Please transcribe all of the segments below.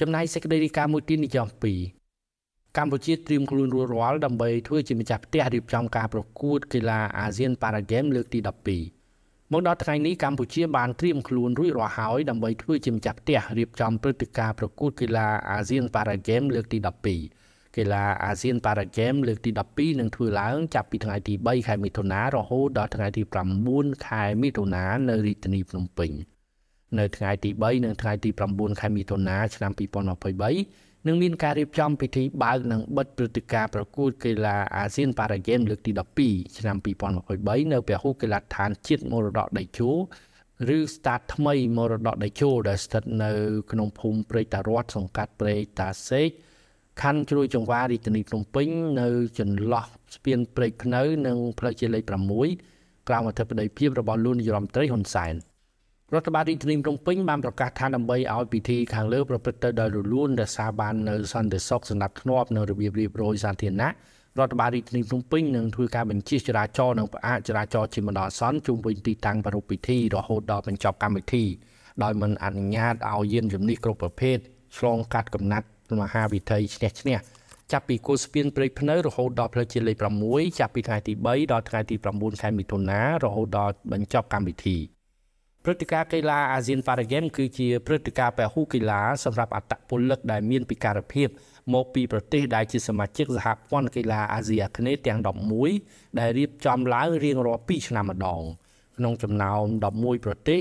ចំណែកសេចក្តីរាយការណ៍មួយទៀតនេះចំពីកម្ពុជាត្រៀមខ្លួនរួចរាល់ដើម្បីធ្វើជាម្ចាស់ផ្ទះរៀបចំការប្រកួតកីឡាអាស៊ានប៉ារ៉ាហ្គេមលើកទី12មកដល់ថ្ងៃនេះកម្ពុជាបានត្រៀមខ្លួនរួចរាល់ហើយដើម្បីធ្វើជាម្ចាស់ផ្ទះរៀបចំព្រឹត្តិការណ៍ប្រកួតកីឡាអាស៊ានប៉ារ៉ាហ្គេមលើកទី12កីឡាអាស៊ានប៉ារ៉ាហ្គេមលើកទី12នឹងធ្វើឡើងចាប់ពីថ្ងៃទី3ខែមិថុនារហូតដល់ថ្ងៃទី9ខែមិថុនានៅរាជធានីភ្នំពេញ នៅថ្ងៃទី3និងថ្ងៃទី9ខែមិថុនាឆ្នាំ2023នឹងមានការរៀបចំពិធីបើកនិងបិទព្រឹត្តិការណ៍ប្រកួតកីឡាអាស៊ានប៉ារ៉ាហ្គេមលើកទី12ឆ្នាំ2023នៅពហុកីឡដ្ឋានជាតិមរតកដៃជោឬ start ថ្មីមរតកដៃជោដែលស្ថិតនៅក្នុងភូមិព្រែកតារតសង្កាត់ព្រែកតាសេកខណ្ឌជ្រោយចង្វាររាជធានីភ្នំពេញនៅចន្លោះស្ពានព្រែកភ្នៅ និងផ្លូវជាតិលេខ6ក្រោមអធិបតីភាពរបស់លោកនាយរដ្ឋមន្ត្រីហ៊ុនសែន រដ្ឋបាលរាជធានីភ្នំពេញបានប្រកាសថាដើម្បីឲ្យពិធីខាងលើប្រព្រឹត្តទៅដោយរលូនរក្សាបាននៅសន្តិសុខសណ្ដាប់ធ្នាប់នៅរបៀបរៀបរយសាធារណៈរដ្ឋបាលរាជធានីភ្នំពេញនឹងធ្វើការបញ្ជាចរាចរណ៍និងផ្អាកចរាចរណ៍ជាបណ្ដោះអាសន្នជុំវិញទីតាំងប្រារព្ធពិធីរហូតដល់បញ្ចប់កម្មវិធីដោយមិនអនុញ្ញាតឲ្យយានជំនិះគ្រប់ប្រភេទឆ្លងកាត់កំណាត់មហាវិថីឈ្នះឈ្នះចាប់ពីគោលស្ពានព្រៃភ្នៅរហូតដល់ផ្លូវជាតិលេខ6ចាប់ពីថ្ងៃទី3ដល់ថ្ងៃទី9ខែមិថុនារហូតដល់បញ្ចប់កម្មវិធី ព្រឹត្តិការណ៍កីឡាអាស៊ានប៉ារ៉ាហ្គេមគឺជាព្រឹត្តិការណ៍ពហុកីឡាសម្រាប់អត្តពលិកដែលមានពិការភាពមកពីប្រទេសដែលជាសមាជិកសហព័ន្ធកីឡាអាស៊ីអាគ្នេយ៍ទាំង11ដែលរៀបចំឡើងរៀងរាល់2ឆ្នាំម្ដងក្នុងចំណោម11ប្រទេស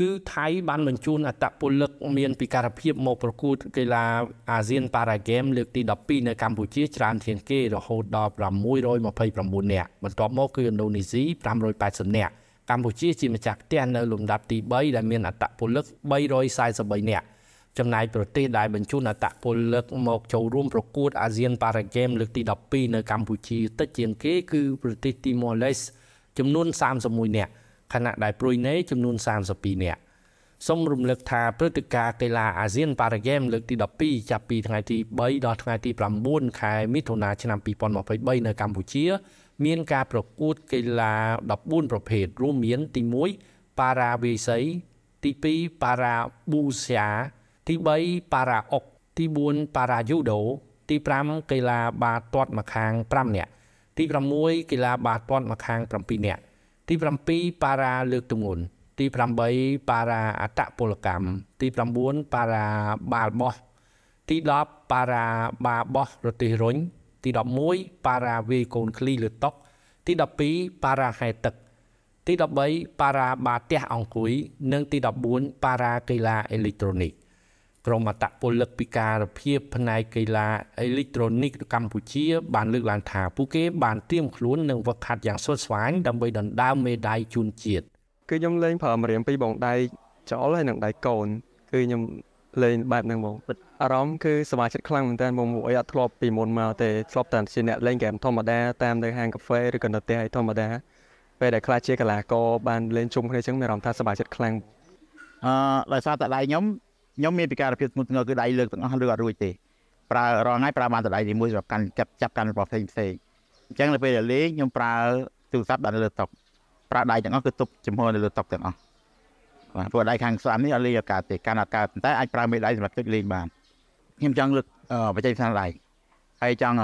គឺថៃបានបញ្ជូនអត្តពលិកមានពិការភាពមកប្រកួតកីឡាអាស៊ានប៉ារ៉ាហ្គេមលើកទី12នៅកម្ពុជាច្រើនជាងគេរហូតដល់629នាក់បន្ទាប់មកគឺឥណ្ឌូនេស៊ី580នាក់ កម្ពុជាជាម្ចាស់ផ្ទះនៅលំដាប់ទី3ដែលមានអត្តពលិក343នាក់ចំណែកប្រទេសដែលបញ្ជូនអត្តពលិកមកចូលរួមប្រកួតអាស៊ានប៉ារ៉ាហ្គេមលើកទី12នៅកម្ពុជាតិចជាងគេគឺប្រទេសទីម៉ូឡេសចំនួន31នាក់ខណៈដែលព្រុយណេចំនួន32នាក់ សូមរំលឹកថាព្រឹត្តិការណ៍កីឡាអាស៊ានប៉ារ៉ាហ្គេមលើកទី12ចាប់ពីថ្ងៃទី3ដល់ថ្ងៃទី9ខែមិថុនាឆ្នាំ2023នៅកម្ពុជា មានការប្រកួតកីឡា14ប្រភេទរួមមានទី1ប៉ារ៉ាវីសីទី2ប៉ារ៉ាប៊ូស្យាទី3ប៉ារ៉ាអុកទី4ប៉ារ៉ាយូដូទី5កីឡាបាល់ទាត់ម្ខាង5នាក់ទី6កីឡាបាល់ទាត់ម្ខាង7នាក់ទី7ប៉ារ៉ាលើកទម្ងន់ ទី8ប៉ារ៉ាអតពលកម្មទី9ប៉ារ៉ាបាល់បោះទី10ប៉ារ៉ាបាល់បោះរទេះរុញទី11ប៉ារ៉ាវាយកូនឃ្លីលើតុទី12ប៉ារ៉ាហែទឹក ទី13ប៉ារ៉ាបាទះអង្គុយនិងទី14ប៉ារ៉ាកីឡាអេឡិចត្រូនិកក្រុមអតពលិកពិការភាពផ្នែកកីឡាអេឡិចត្រូនិកកម្ពុជា បានលើកឡើងថាពួកគេបានត្រៀមខ្លួននិងវឹកហាត់យ៉ាងស្វិតស្វាញដើម្បីដណ្ដើមមេដាយជូនជាតិ គឺខ្ញុំលេងប្រើម្រាមពីរបងដៃចោលហើយនិងដៃកូន គឺខ្ញុំលេងបែបហ្នឹងបងអារម្មណ៍គឺសមាជិកខ្លាំងមែនតើបងមួយអត់ធ្លាប់ពីមុនមកទេធ្លាប់តែជាអ្នកលេងហ្គេមធម្មតាតាមនៅហាងកាហ្វេឬក៏នៅផ្ទះឯធម្មតាពេលដែលខ្លះជាកីឡាករបានលេងជុំគ្នាចឹងមានអារម្មណ៍ថាសមាជិកខ្លាំងអឺដោយសារតែដៃខ្ញុំខ្ញុំមានពិការភាពធ្ងន់ធ្ងរគឺដៃលើកទាំងអស់លើអត់រួចទេប្រើរាល់ថ្ងៃប្រើបានតែដៃទីមួយសម្រាប់កាន់ចាប់ចាប់កាន់របស់ផ្សេងផ្សេងអញ្ចឹងនៅពេលដែលលេងខ្ញុំប្រើទូរស័ព្ទដាក់នៅលើតុ ប្រើដៃទាំងអស់គឺទប់ចំហនៅលើតុទាំងអស់បាទព្រោះដៃខាងស្ដាំនេះអត់លេងឱកាសទេកាន់ឱកាសប៉ុន្តែអាចប្រើមេដៃសម្រាប់ចុចលេងបានខ្ញុំចង់លើកបច្ចេកទេសដៃហើយចង់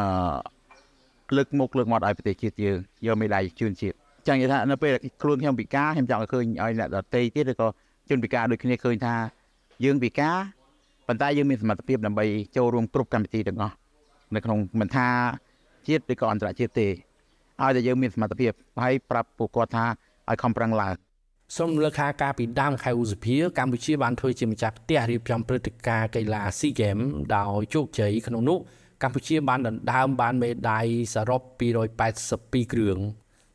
លើកមុខលើកមាត់ឲ្យប្រទេសជាតិយើងយកមេដៃជូនជាតិចង់និយាយថានៅពេលខ្លួនខ្ញុំពិការខ្ញុំចង់ឲ្យឃើញឲ្យអ្នកដទៃទៀតឬក៏ជនពិការដូចគ្នាឃើញថាយើងពិការប៉ុន្តែយើងមានសមត្ថភាពដើម្បីចូលរួមគ្រប់កម្មវិធីទាំងអស់នៅក្នុងមិនថាជាតិឬក៏អន្តរជាតិទេ ឲ្យតែយើងមានសមត្ថភាពហើយប្រាប់ពួកគាត់ថាឲ្យខំប្រឹងឡើងសូមលើកថាការពីដើមខែឧសភាកម្ពុជាបានធ្វើជាម្ចាស់ផ្ទះរៀបចំព្រឹត្តិការណ៍កីឡា SEA Games ដោយជោគជ័យក្នុងនោះកម្ពុជាបានដណ្ដើមបានមេដាយសរុប282គ្រឿង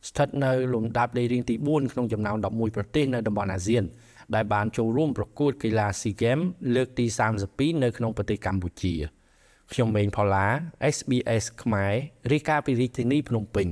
ស្ថិតនៅលំដាប់លេខរៀងទី4ក្នុងចំណោម11ប្រទេសនៅតំបន់អាស៊ាន ដែលបានចូលរួមប្រកួតកីឡា SEA Games លើកទី32នៅក្នុងប្រទេសកម្ពុជាខ្ញុំម៉េងផល្លា SBS ខ្មែររាយការណ៍ពីរាជធានីភ្នំពេញ